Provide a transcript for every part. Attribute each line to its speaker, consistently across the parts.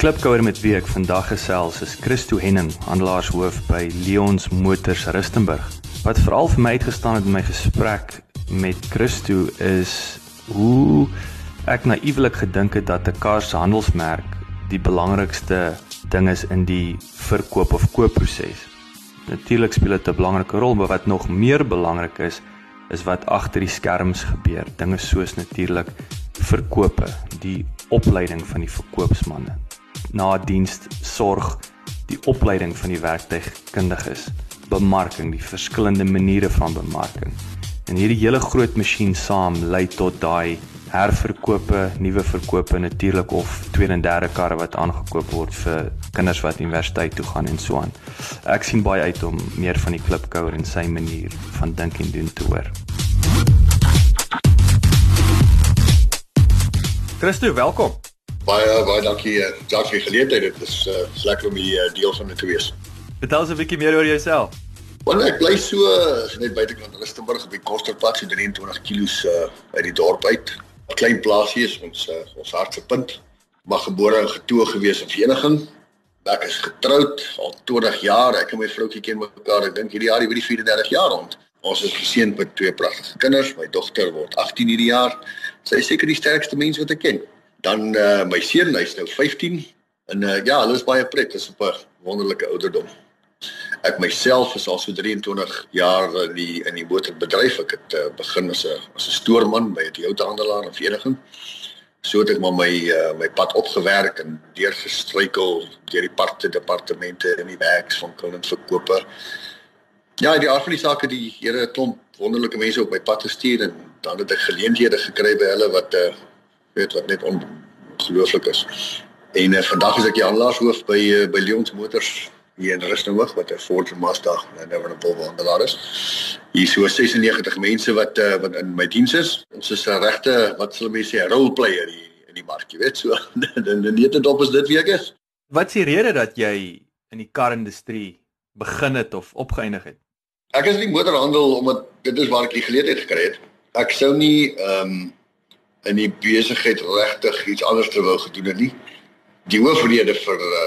Speaker 1: Klipkouer met wie ek vandag gesels is Christo Henning, handelaaarshoof by Leons Motors Rustenburg. Wat veral vir my uitgestaan het in my gesprek met Christo is hoe ek naïewelik gedink het dat 'n kar se handelsmerk die belangrikste ding is in die verkoop of koopproses. Natuurlik speel dit 'n belangrike rol, maar wat nog meer belangrik is, is wat agter die skerms gebeur. Dinge soos natuurlik verkope, die opleiding van die verkoopsmanne, na diens sorg, die opleiding van die werktuigkundiges, bemarking, die verskillende maniere van bemarking. En hierdie hele groot masjien saam lei tot daai herverkope, nuwe verkope natuurlik of tweede en derde karre wat aangekoop word vir kinders wat universiteit toe gaan en so aan. Ek sien baie uit om meer van die klipkouer en sy manier van dink en doen te hoor. Christo, welkom.
Speaker 2: Baie baie dankie uh, Jacques vir die geleentheid. Dit is uh, lekker om hier uh, deel van dit te wees.
Speaker 1: Vertel ons 'n bietjie meer oor jouself.
Speaker 2: Want ek bly so net buitekant Rustenburg op die Kosterpad so 23 km uh, uit die dorp uit. 'n Klein plaasie is ons uh, ons hartse punt. Maar gebore en getoe gewees in Vereniging. Ek is getroud al 20 jaar. Ek en my vroutjie ken mekaar. Ek dink hierdie jaar by die 34 jaar rond. Ons is geseënd met twee pragtige kinders. My dogter word 18 hierdie jaar. Sy is seker die sterkste mens wat ek ken. Dan uh, my seun, hy's nou 15 en uh, ja, hulle is baie pret, dis op 'n wonderlike ouderdom. Ek myself is al so 23 jaar in die in die motorbedryf. Ek het uh, begin as 'n as 'n stoorman by 'n Toyota-handelaar in Vereniging. So het ek maar my uh, my pad opgewerk en deurgestruikel deur die parte departemente in die werks van kuns verkope. Ja, die aard van die saak het die Here 'n klomp wonderlike mense op my pad gestuur en dan het ek geleenthede gekry by hulle wat uh, weet wat net ongelooflik is. En uh, vandag is ek die aanlaaishoof by uh, by Leons Motors hier in Rustenburg wat 'n Ford Mazda en nou 'n Volvo handelaar is. Hier so 96 mense wat uh, wat in my diens is. Ons is 'n regte wat sal mense sê role player hier in die mark, jy weet so. Dan net dit op is dit wie ek is.
Speaker 1: Wat is die rede dat jy in die kar-industrie begin het of opgeëindig het?
Speaker 2: Ek is in die motorhandel omdat dit is waar ek die geleentheid gekry het. Ek sou nie ehm um, in die besigheid regtig iets anders te wou gedoen het nie. Die hoofrede vir uh,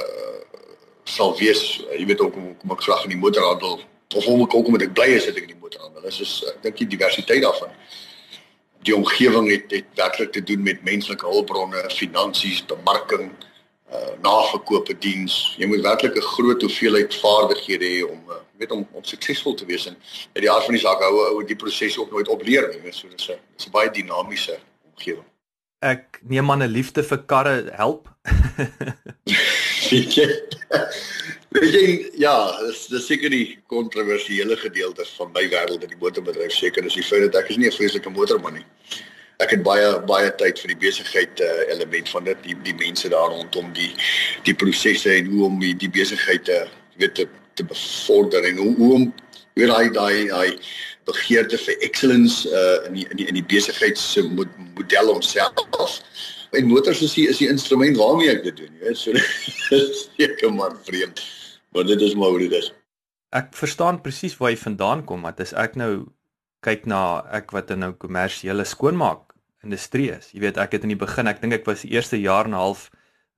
Speaker 2: sal wees, uh, jy weet ook kom kom ek graag in die motorhandel of om ek ook omdat ek bly is ek in die motorhandel. Dit is ek dink die diversiteit daarvan. Die omgewing het het werklik te doen met menslike hulpbronne, finansies, bemarking, uh naverkope diens. Jy moet werklik 'n groot hoeveelheid vaardighede hê om uh, weet om om suksesvol te wees en uit die aard van die saak hou ou die proses ook nooit opleer nie. So dis 'n dis 'n baie dinamiese omgewing.
Speaker 1: Ek neem aan 'n liefde vir karre help.
Speaker 2: weet jy? Weet jy ja, dis dis seker die kontroversiële gedeelte van my wêreld in die motorbedryf seker is die feit dat ek is nie 'n vreeslike motorman nie. Ek het baie baie tyd vir die besigheid uh, element van dit die die mense daar rondom die die prosesse en hoe om die, die besigheid te weet te, te bevorder en hoe hoe om weet daai daai daai begeerte vir excellence uh, in die in die in die besigheid se model homself. En motors is die, is die instrument waarmee ek dit doen, jy weet. So seker maar vreemd. Maar dit is maar hoe dit is.
Speaker 1: Ek verstaan presies waar jy vandaan kom, want as ek nou kyk na ek wat in nou kommersiële skoonmaak industrie is. Jy weet, ek het in die begin, ek dink ek was die eerste jaar en 'n half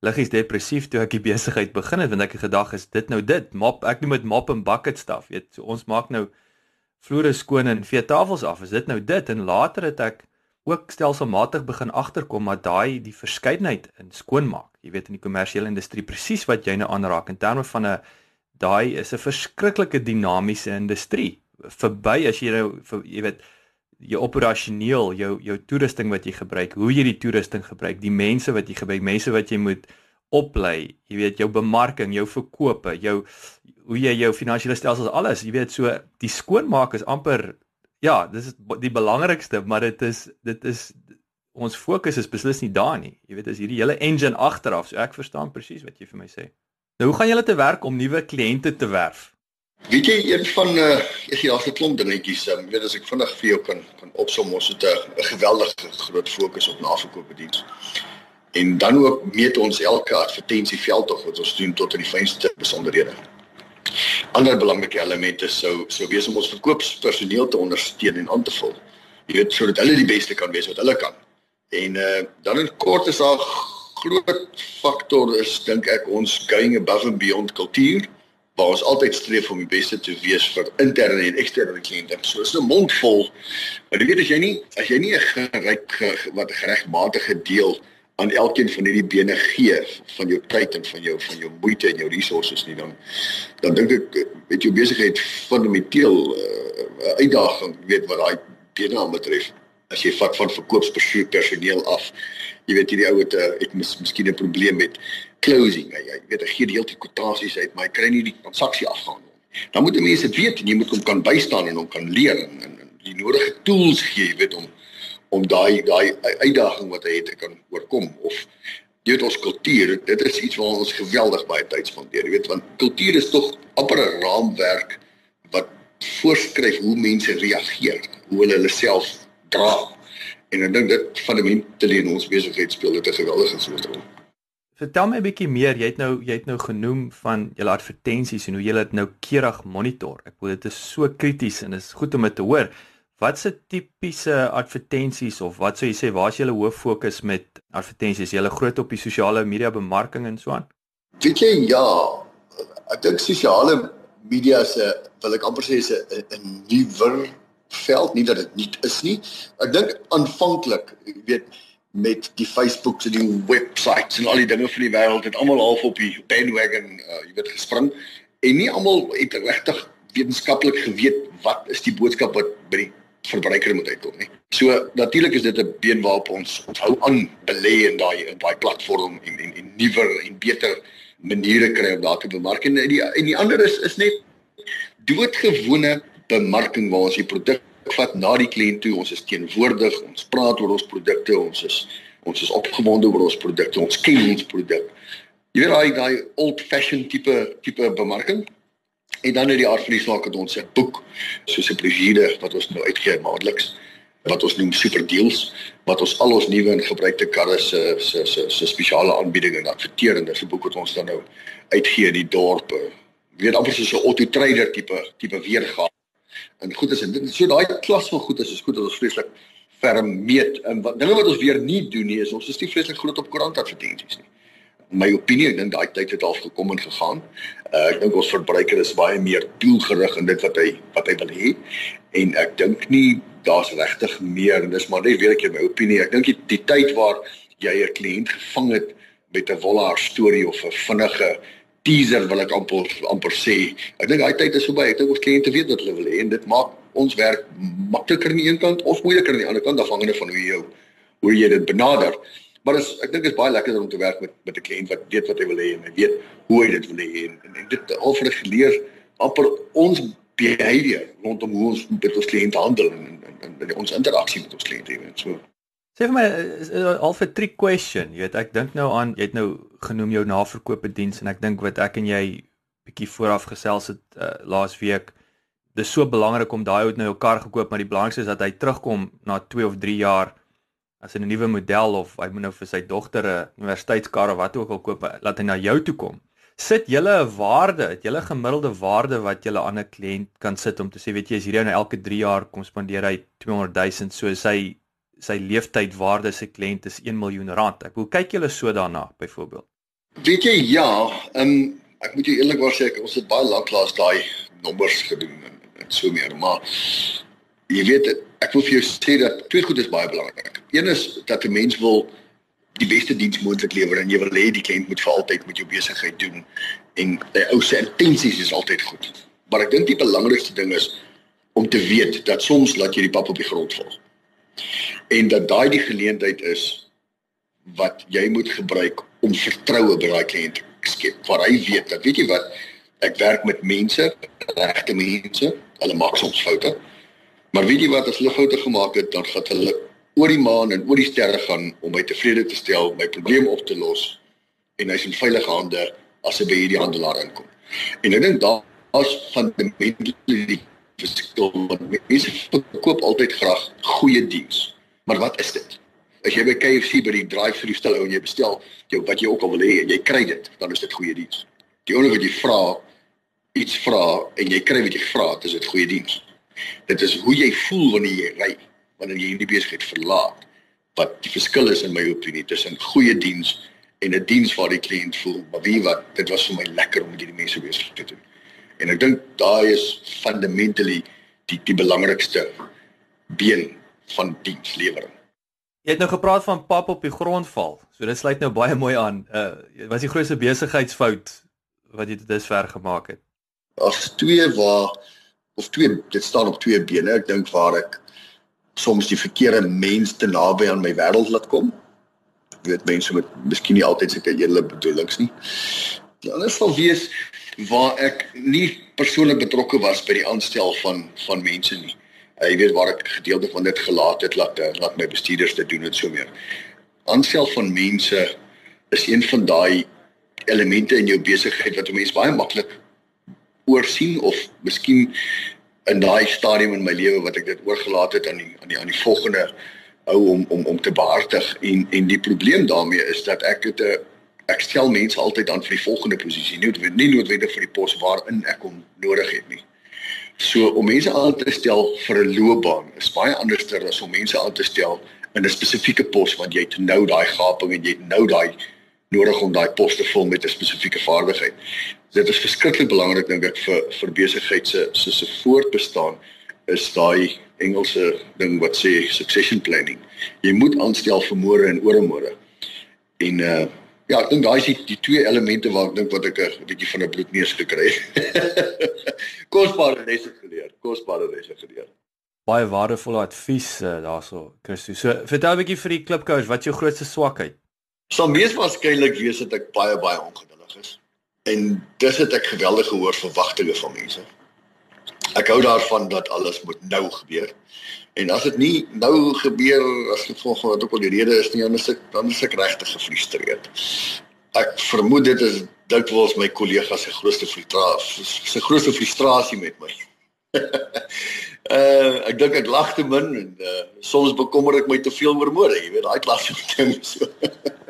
Speaker 1: liggies depressief toe ek die besigheid begin het want ek het gedag is dit nou dit mop ek doen met mop en bucket stuff weet so ons maak nou vloere skoon en vee tafels af. Is dit nou dit? En later het ek ook stelselmatig begin agterkom dat daai die verskeidenheid in skoonmaak, jy weet in die kommersiële industrie presies wat jy nou aanraak in terme van 'n daai is 'n verskriklike dinamiese industrie. Verby as jy nou vir, jy weet jou operasioneel, jou jou toerusting wat jy gebruik, hoe jy die toerusting gebruik, die mense wat jy gebruik, mense wat jy moet oplei, jy weet jou bemarking, jou verkope, jou hoe jy jou finansiële stelsels alles, jy weet so die skoonmaak is amper ja, dis is die belangrikste, maar dit is dit is ons fokus is beslis nie daar nie. Jy weet as hierdie hele engine agteraf, so ek verstaan presies wat jy vir my sê. Nou hoe gaan julle te werk om nuwe kliënte te werf?
Speaker 2: Weet jy een van uh ek het al 'n klomp dingetjies, um, weet as ek vinnig vir jou kan kan opsom, ons het 'n geweldige groot fokus op naverkoopediens. En dan ook meet ons elke advertensieveld tog wat ons doen tot in die fynste besonderhede. Ander belangrike elemente sou sou wees om ons verkoopspersoneel te ondersteun en aan te vul. Jy weet sodat hulle die beste kan wees wat hulle kan. En uh dan in kort is daar groot faktor is dink ek ons going above and beyond kultuur waar ons altyd streef om die beste te wees vir interne en eksterne kliënte. So is 'n mond vol. Maar jy weet as jy nie as jy nie 'n geryk wat geregmatige deel aan elkeen van hierdie bene gee van jou tyd en van jou van jou moeite en jou resources nie dan dan dink ek met jou besigheid fundamenteel 'n uh, uitdaging weet wat daai bene aan betref. As jy vat van verkoopspersoneel af jy weet hierdie ou het uh, het mis, miskien 'n probleem met closing. Jy, jy weet hy gee die hele tyd kwotasies uit maar hy kry nie die transaksie afgaan nie. Dan moet mense weet en jy moet hom kan bystaan en hom kan leer en, en die nodige tools gee jy weet om om daai daai uitdaging wat hy het te kan oorkom of jy weet ons kultuur dit is iets waar ons geweldig baie tyd spandeer jy weet want kultuur is tog amper 'n raamwerk wat voorskryf hoe mense reageer hoe hulle hulle self dra en ek dink dit fundamentele in ons besigheid speel dit 'n geweldige rol
Speaker 1: Vertel my 'n bietjie meer. Jy het nou jy het nou genoem van julle advertensies en hoe julle dit nou keurig monitor. Ek bedoel dit is so krities en dit is goed om dit te hoor. Wat se tipiese advertensies of wat sou jy sê waar is julle hoof fokus met advertensies? Julle groot op die sosiale media bemarking en so aan?
Speaker 2: Weet jy ja, ek dink sosiale media se wil ek amper sê is 'n 'n nuwer veld, nie dat dit nie is nie. Ek dink aanvanklik, jy weet, met die Facebooks en die websites en al die dinge van die wêreld het almal half op die bandwagon, uh, jy weet, gespring en nie almal het regtig wetenskaplik geweet wat is die boodskap wat by die verbruiker moet uitkom nie. So natuurlik is dit 'n been waarop ons hou aan belê in daai in daai platform en en, en nuwer en beter maniere kry om daar te bemark en die en die ander is is net doodgewone bemarking waar ons die produk vat na die kliënt toe, ons is teenwoordig, ons praat oor ons produkte, ons is ons is opgewonde oor ons produkte, ons ken ons produk. Jy weet daai daai old fashioned tipe tipe bemarking En dan in die aard van die saak het ons 'n boek soos 'n brosjure wat ons nou uitgee maandeliks wat ons noem super deals wat ons al ons nuwe en gebruikte karre se se se se spesiale aanbiedinge en adverterende se boek wat ons dan nou uitgee in die dorpe. Weet amper soos 'n auto trader tipe tipe weergawe. En goed is en dit so daai klas van goed is is goed dat ons vreeslik ferm meet en wat dinge wat ons weer nie doen nie is ons is nie vreeslik groot op koerant advertensies nie my opinie, ek dink daai tyd het al gekom en gegaan. Uh, ek dink ons verbruiker is baie meer doelgerig in dit wat hy wat hy wil hê en ek dink nie daar's regtig meer en dis maar net weer ek my opinie. Ek dink die, die tyd waar jy 'n kliënt gevang het met 'n wollaar storie of 'n vinnige teaser wil ek amper amper sê. Ek dink daai tyd is verby. Ek dink ons kliënte weet wat hulle wil hê en dit maak ons werk makliker aan die een kant of moeiliker aan die ander kant afhangende van hoe jy jou hoe jy dit benader. Maar is, ek dink dit is baie lekker om te werk met met 'n kliënt wat weet wat hy wil hê en hy weet hoe hy dit wil hê en, en, en dit al vir geleer amper ons behavior rondom hoe ons met ons kliënte handel en, en, en, en ons interaksie met ons kliënte en so.
Speaker 1: Sê vir my half 'n trick question. Jy weet ek dink nou aan jy het nou genoem jou naverkoop diens en ek dink wat ek en jy bietjie vooraf gesels het uh, laas week dis so belangrik om daai ou nou jou kar gekoop maar die belangrikste is dat hy terugkom na 2 of 3 jaar as hy 'n nuwe model of hy moet nou vir sy dogter 'n universiteitskar of wat ook al koop, laat hy na jou toe kom. Sit julle 'n waarde, het julle gemiddelde waarde wat julle aan 'n kliënt kan sit om te sê, weet jy, as hierdie nou elke 3 jaar kom spandeer hy 200 000, so sy sy leeftydwaarde se kliënt is 1 miljoen rand. Ek hoe kyk julle so daarna byvoorbeeld?
Speaker 2: Weet jy ja, um, ek moet jou eerlikwaar sê ek ons het baie lank laas daai nommers gedoen en, en so meer, maar jy weet ek wil vir jou sê dat twee goed is baie belangrik. Een is dat 'n mens wil die beste diens moontlik lewer en jy wil hê die kliënt moet vir altyd met jou besigheid doen en die ou se intensies is altyd goed. Maar ek dink die belangrikste ding is om te weet dat soms laat jy die pap op die grond val. En dat daai die geleentheid is wat jy moet gebruik om vertroue by daai kliënt skep. Waar hy weet dat weet jy wat ek werk met mense, regte mense, hulle maak soms foute. Maar weet jy wat as hulle foute gemaak het, dan gaan hulle oor die maan en oor die sterre gaan om my tevrede te stel, my probleem op te los en hy's in veilige hande as hy by hierdie handelaar inkom. En ek dink daar's fundamentele verskil want mense koop altyd graag goeie diens. Maar wat is dit? As jy by KFC by die drive-thru stel en jy bestel jou wat jy ook al wil hê en jy kry dit, dan is dit goeie diens. Die enige wat jy vra iets vra en jy kry wat jy vra, dis dit goeie diens. Dit is hoe jy voel wanneer jy ry, wanneer jy hierdie besigheid verlaat wat die verskil is in my opinie tussen goeie diens en 'n diens waar die kliënt voel, maar wie wat, dit was vir my lekker om met hierdie mense besig te doen. En ek dink daai is fundamentally die die belangrikste been van dienslewering.
Speaker 1: Jy het nou gepraat van pap op die grond val. So dit sluit nou baie mooi aan. Uh was die grootste besigheidsfout wat jy tot dusver gemaak het?
Speaker 2: As twee waar of twee dit staan op twee bene. Ek dink waar ek soms die verkeerde mense te naby aan my wêreld laat kom weet mense met miskien nie altyd sulke edele bedoelings nie. Die ander sal wees waar ek nie persoonlik betrokke was by die aanstel van van mense nie. Jy uh, weet waar ek gedeelte van dit gelaat het laat uh, laat my bestuurders dit doen en so meer. Aanstel van mense is een van daai elemente in jou besigheid wat 'n mens baie maklik oorsien of miskien in daai stadium in my lewe wat ek dit oorgelaat het aan die aan die aan die volgende ou om om om te behartig en en die probleem daarmee is dat ek het 'n ek stel mense altyd dan vir die volgende posisie nie nie noodwendig vir die pos waarin ek hom nodig het nie. So om mense aan te stel vir 'n loopbaan is baie anderster as om mense aan te stel in 'n spesifieke pos want jy het nou daai gaping en jy het nou daai nodig om daai pos te vul met 'n spesifieke vaardigheid. Dit is verskriklik belangrik dink ek vir vir besigheid se se voortbestaan is daai Engelse ding wat sê succession planning. Jy moet aanstel vir môre en oormôre. En uh ja, ek dink daai is die, die twee elemente waar ek dink wat ek 'n bietjie van 'n bloedneus gekry het. Kosbare lesse geleer, kosbare lesse geleer.
Speaker 1: Baie waardevolle advies uh, daarso, Christus. So vertel 'n bietjie vir die klipkous, wat is jou grootste swakheid?
Speaker 2: Sal mees waarskynlik wees dat ek baie baie ongeduldig is. En dis het ek geweldige hoë verwagtinge van mense ek hou daarvan dat alles moet nou gebeur. En as dit nie nou gebeur as gevolg van wat ook al die rede is nie, dan is ek dan is ek regtig gefrustreerd. Ek vermoed dit is dikwels my kollegas se grootste frustrasie, se grootste frustrasie met my. uh ek dink ek lag te min en uh soms bekommer ek my te veel oor môre, jy weet, daai klas van ding so.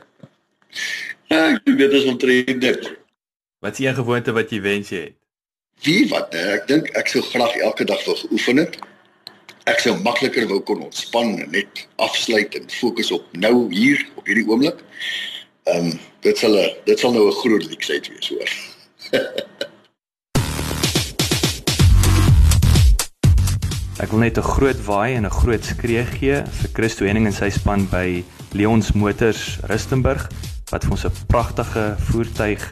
Speaker 2: ja, ek weet dit is omtrent dit.
Speaker 1: Wat is 'n gewoonte wat jy wens jy het?
Speaker 2: Wie wat hè? Ek dink ek sou graag elke dag wil oefen het. Ek sou makliker wou kon ontspan en net afsluit en fokus op nou hier op hierdie oomblik. Ehm um, dit sal 'n dit sal nou 'n groot leksheid wees hoor.
Speaker 1: Ek wil net 'n groot waai en 'n groot skree gee vir Christo Henning en sy span by Leons Motors Rustenburg wat vir ons 'n pragtige voertuig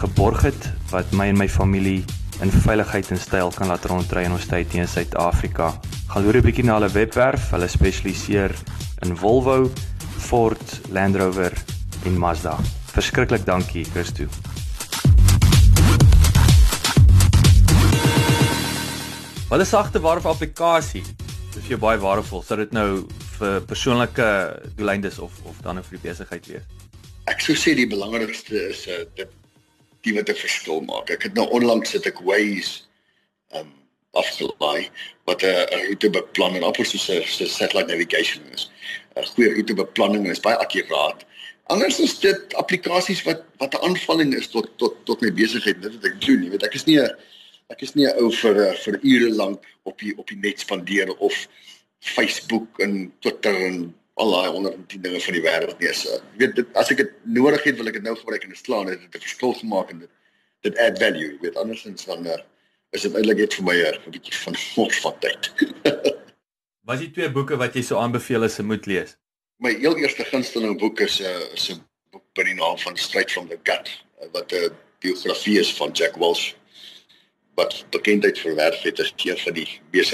Speaker 1: geborg het wat my en my familie in veiligheid en styl kan laat rondry in ons tyd hier in Suid-Afrika. Gaan loer 'n bietjie na hulle webwerf. Hulle spesialiseer in Volvo, Ford, Land Rover en Mazda. Verskriklik dankie, Christo. Wat 'n sagte ware applikasie. Dit is jou baie waardevol. Sou dit nou vir persoonlike doeleindes of of dan vir die besigheid wees?
Speaker 2: Ek sou sê die belangrikste is uh, dit die wat 'n verskil maak. Ek het nou onlangs sit ek Waze um afgelaai wat 'n roetebeplan en amper soos 'n satellite navigation is. 'n Goeie roetebeplanning en is baie akkuraat. Anders is dit applikasies wat wat 'n aanvulling is tot tot tot my besigheid. Dit wat ek doen, jy weet, ek is nie 'n ek is nie 'n ou vir vir ure lank op die op die net spandeer of Facebook en Twitter en al daai 110 dinge van die wêreld nie is. Jy weet dit as ek dit nodig het, wil ek dit nou gebruik en dit slaan het dit 'n verskil gemaak en dit dit add value. Jy weet andersins dan uh, is dit eintlik net vir my eh, 'n bietjie van mors van tyd.
Speaker 1: Wat is die twee boeke wat jy sou aanbeveel as 'n moet lees?
Speaker 2: My heel eerste gunsteling boek is 'n uh, is 'n boek by die naam van Straight from the Gut wat 'n uh, biografie is van Jack Welch wat bekendheid verwerf het as een van die mees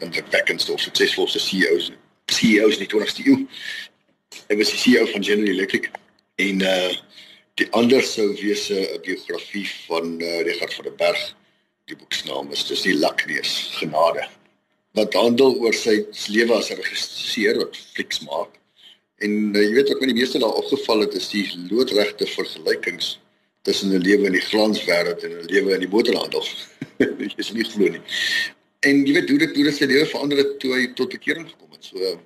Speaker 2: indrukwekkendste of suksesvolste CEO's CEO's in die 20ste eeu. Hy was die CEO van General Electric en uh die ander sou wees 'n biografie van uh, Richard van der Berg. Die boek se naam is dis die Lakneus Genade. Wat handel oor sy lewe as 'n regisseur wat flieks maak. En uh, jy weet wat my die meeste daar opgeval het is die loodregte vergelykings tussen 'n lewe in die glanswêreld en 'n lewe in die motorhandel. Jy is nie glo nie. En jy weet hoe dit hoe dit sy lewe verander het toe hy tot bekering gekom het. So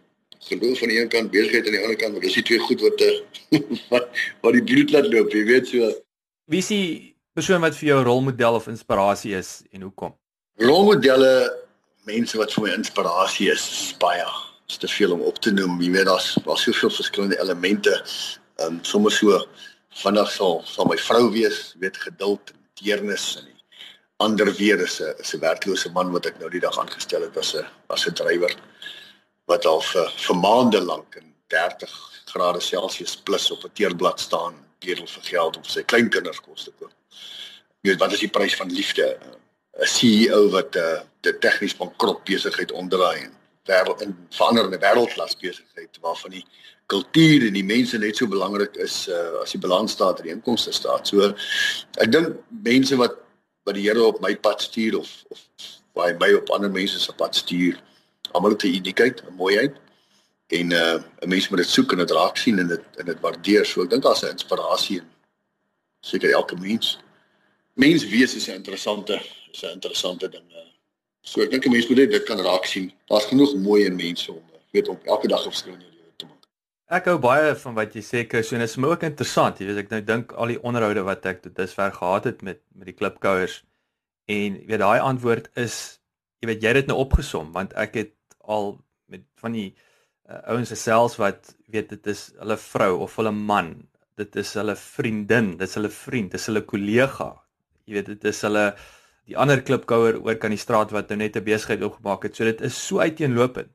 Speaker 2: geloof aan die een kant, besigheid aan die ander kant, maar dis die twee goed wat uh, wat wat die bloed laat loop, jy weet so.
Speaker 1: Wie is die persoon wat vir jou rolmodel of inspirasie is en hoekom?
Speaker 2: Rolmodelle mense wat vir my inspirasie is, baie. Is te veel om op te noem. Jy weet daar's daar's soveel verskillende elemente. Ehm um, sommer so vinnig sal sal my vrou wees, weet geduld en deernis en ander weer is 'n is 'n werklose man wat ek nou die dag aangestel het as 'n as 'n drywer wat al vir vir maande lank in 30 grade Celsius plus op 'n teerblad staan, bedel vir geld om vir sy kleinkinders kos te koop. Jy weet wat is die prys van liefde? 'n CEO wat 'n uh, die tegnies bankrot besigheid onderraai en wêreld in veranderende wêreldklas besigheid waarvan die kultuur en die mense net so belangrik is uh, as die balansstaat en die inkomste staat. So ek dink mense wat wat die Here op my pad stuur of of waar hy my op ander mense se pad stuur. Almal het 'n uniekheid, 'n mooiheid en uh 'n mens moet dit soek en dit raak sien en dit en dit waardeer. So ek dink daar's 'n inspirasie in seker elke mens. Mens wees is 'n interessante is 'n interessante ding. Uh. So ek dink 'n mens moet dit kan raak sien. Daar's genoeg mooi in mense om weet om elke dag verskillende
Speaker 1: Ek hou baie van wat jy sê, Chris, en dit is my ook interessant. Jy weet ek nou dink al die onderhoude wat ek tot dusver gehad het met met die klipkouers en jy weet daai antwoord is jy weet jy het dit nou opgesom want ek het al met van die uh, ouens gesels wat weet dit is hulle vrou of hulle man, dit is hulle vriendin, dit is hulle vriend, dit is hulle kollega. Jy weet dit is hulle die ander klipkouer oor kan die straat wat nou net 'n besigheid opgemaak het. So dit is so uiteenlopend.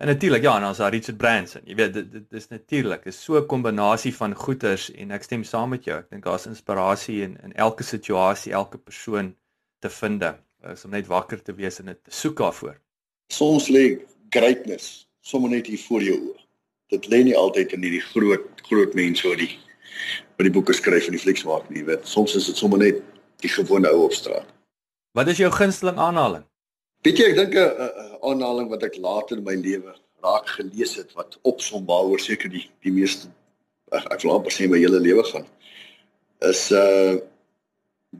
Speaker 1: En natuurlik ja, en ons daar Richard Branson. Jy weet dit dit is natuurlik, is so 'n kombinasie van goeters en ek stem saam met jou. Ek dink daar's inspirasie in in elke situasie, elke persoon te vind. Is om net wakker te wees en dit te soek daarvoor.
Speaker 2: Soms lê greatness sommer net hier voor jou oë. Dit lê nie altyd in hierdie groot groot mense wat die wat die boeke skryf en die flieks maak nie, weet. Soms is dit sommer net die gewone ou op straat.
Speaker 1: Wat is jou gunsteling aanhaling?
Speaker 2: Weet jy, ek dink 'n aanhaling wat ek later in my lewe raak gelees het wat opsom waaroor seker die die meeste ek, ek wil amper sê my hele lewe gaan is 'n uh,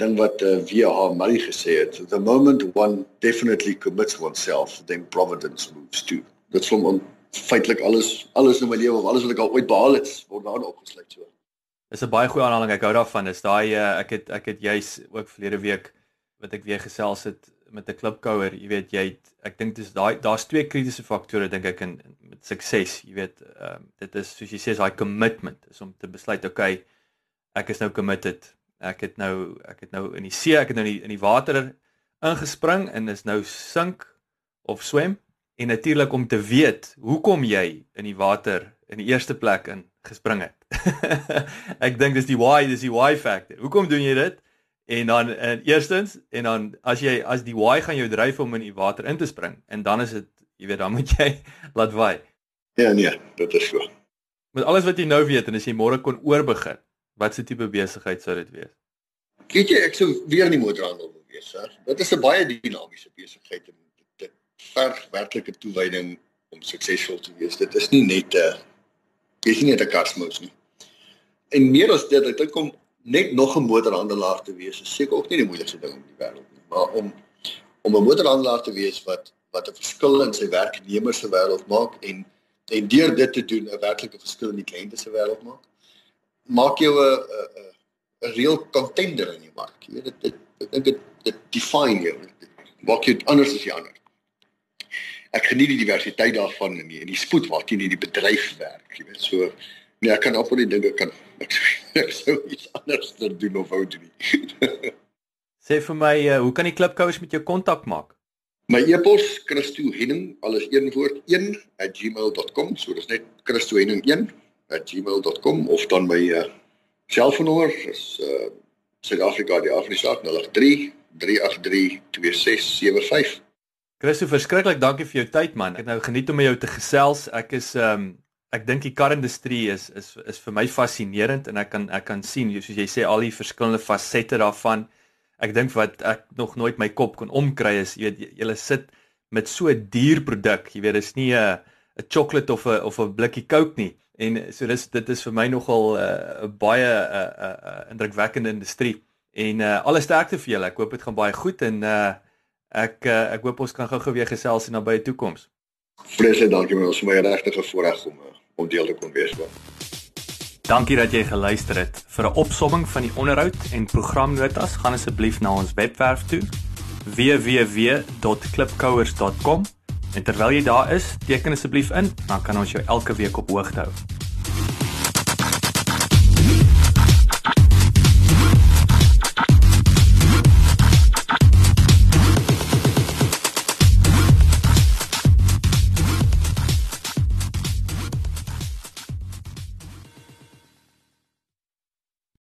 Speaker 2: ding wat uh, V.H. Murray gesê het, the moment one definitely commits oneself, then providence moves too. Dit slom on feitelik alles alles in my lewe of alles wat ek al ooit behaal het, word daarin opgesluit so.
Speaker 1: Dis 'n baie goeie aanhaling. Ek hou daarvan. Dis daai uh, ek het ek het juis ook verlede week wat ek weer gesels het met 'n klipkouer, jy weet jy het, ek dink dis daai daar's twee kritiese faktore dink ek in met sukses, jy weet, ehm um, dit is soos jy sê daai commitment is om te besluit okay, ek is nou committed. Ek het nou ek het nou in die see, ek het nou in die, in die water ingespring en is nou sink of swem en natuurlik om te weet hoekom jy in die water in die eerste plek in gespring het. ek dink dis die why, dis die why factor. Hoekom doen jy dit? En dan en eerstens en dan as jy as die waai gaan jou dryf om in die water in te spring en dan is dit jy weet dan moet jy laat waai.
Speaker 2: Ja nee, dit is so.
Speaker 1: Met alles wat jy nou weet en as jy môre kon oorbegin, wat se tipe besigheid sou dit wees?
Speaker 2: Kyk jy ek sou weer in die motorhandel wil wees, hè. Dit is 'n baie dinamiese besigheid en dit verg werklike toewyding om suksesvol te wees. Dit is nie net 'n jy sien net 'n kasmos nie. En meer as dit, ek dink om net nog 'n motorhandelaar te wees is seker ook nie die moeilikste ding in die wêreld nie, maar om om 'n motorhandelaar te wees wat wat 'n verskil in sy werknemers se wêreld maak en en deur dit te doen 'n werklike verskil in die kliënte se wêreld maak, maak jou 'n 'n 'n real contender in die mark. Jy weet dit dit ek dink dit dit define jou. Maak jou anders as die ander. Ek geniet die diversiteit daarvan en die, die spoed waarteen jy die bedryf werk, jy weet so Nee, ek kan op die dinge kan ek sou, ek sou iets anders doen of wou doen.
Speaker 1: Sê vir my, uh, hoe kan die klipkouers met jou kontak maak?
Speaker 2: My e-pos Christo Henning, alles een woord 1 @gmail.com. So dis net Christo Henning 1 @gmail.com of dan my uh, selfoonnommer is uh, Suid-Afrika die Afrisaak 083 383 2675.
Speaker 1: Christo, verskriklik dankie vir jou tyd man. Ek het nou geniet om met jou te gesels. Ek is ehm um, ek dink die karindustrie is is is vir my fascinerend en ek kan ek kan sien soos jy sê al die verskillende fasette daarvan. Ek dink wat ek nog nooit my kop kon omkry is, jy weet jy sit met so 'n duur produk. Jy weet dis nie 'n 'n chocolate of 'n of 'n blikkie Coke nie. En so dis dit is vir my nogal 'n uh, baie 'n uh, 'n uh, uh, indrukwekkende industrie. En uh, alle sterkte vir julle. Ek hoop dit gaan baie goed en uh, ek uh, ek hoop ons kan gou-gou weer gesels in 'n baie toekoms.
Speaker 2: Vreeslik dankie man, ons is my regtig voorreg om om deel te kon wees van.
Speaker 3: Dankie dat jy geluister het. Vir 'n opsomming van die onderhoud en programnotas, gaan asseblief na ons webwerf toe www.klipkouers.com en terwyl jy daar is, teken asseblief in, dan kan ons jou elke week op hoogte hou.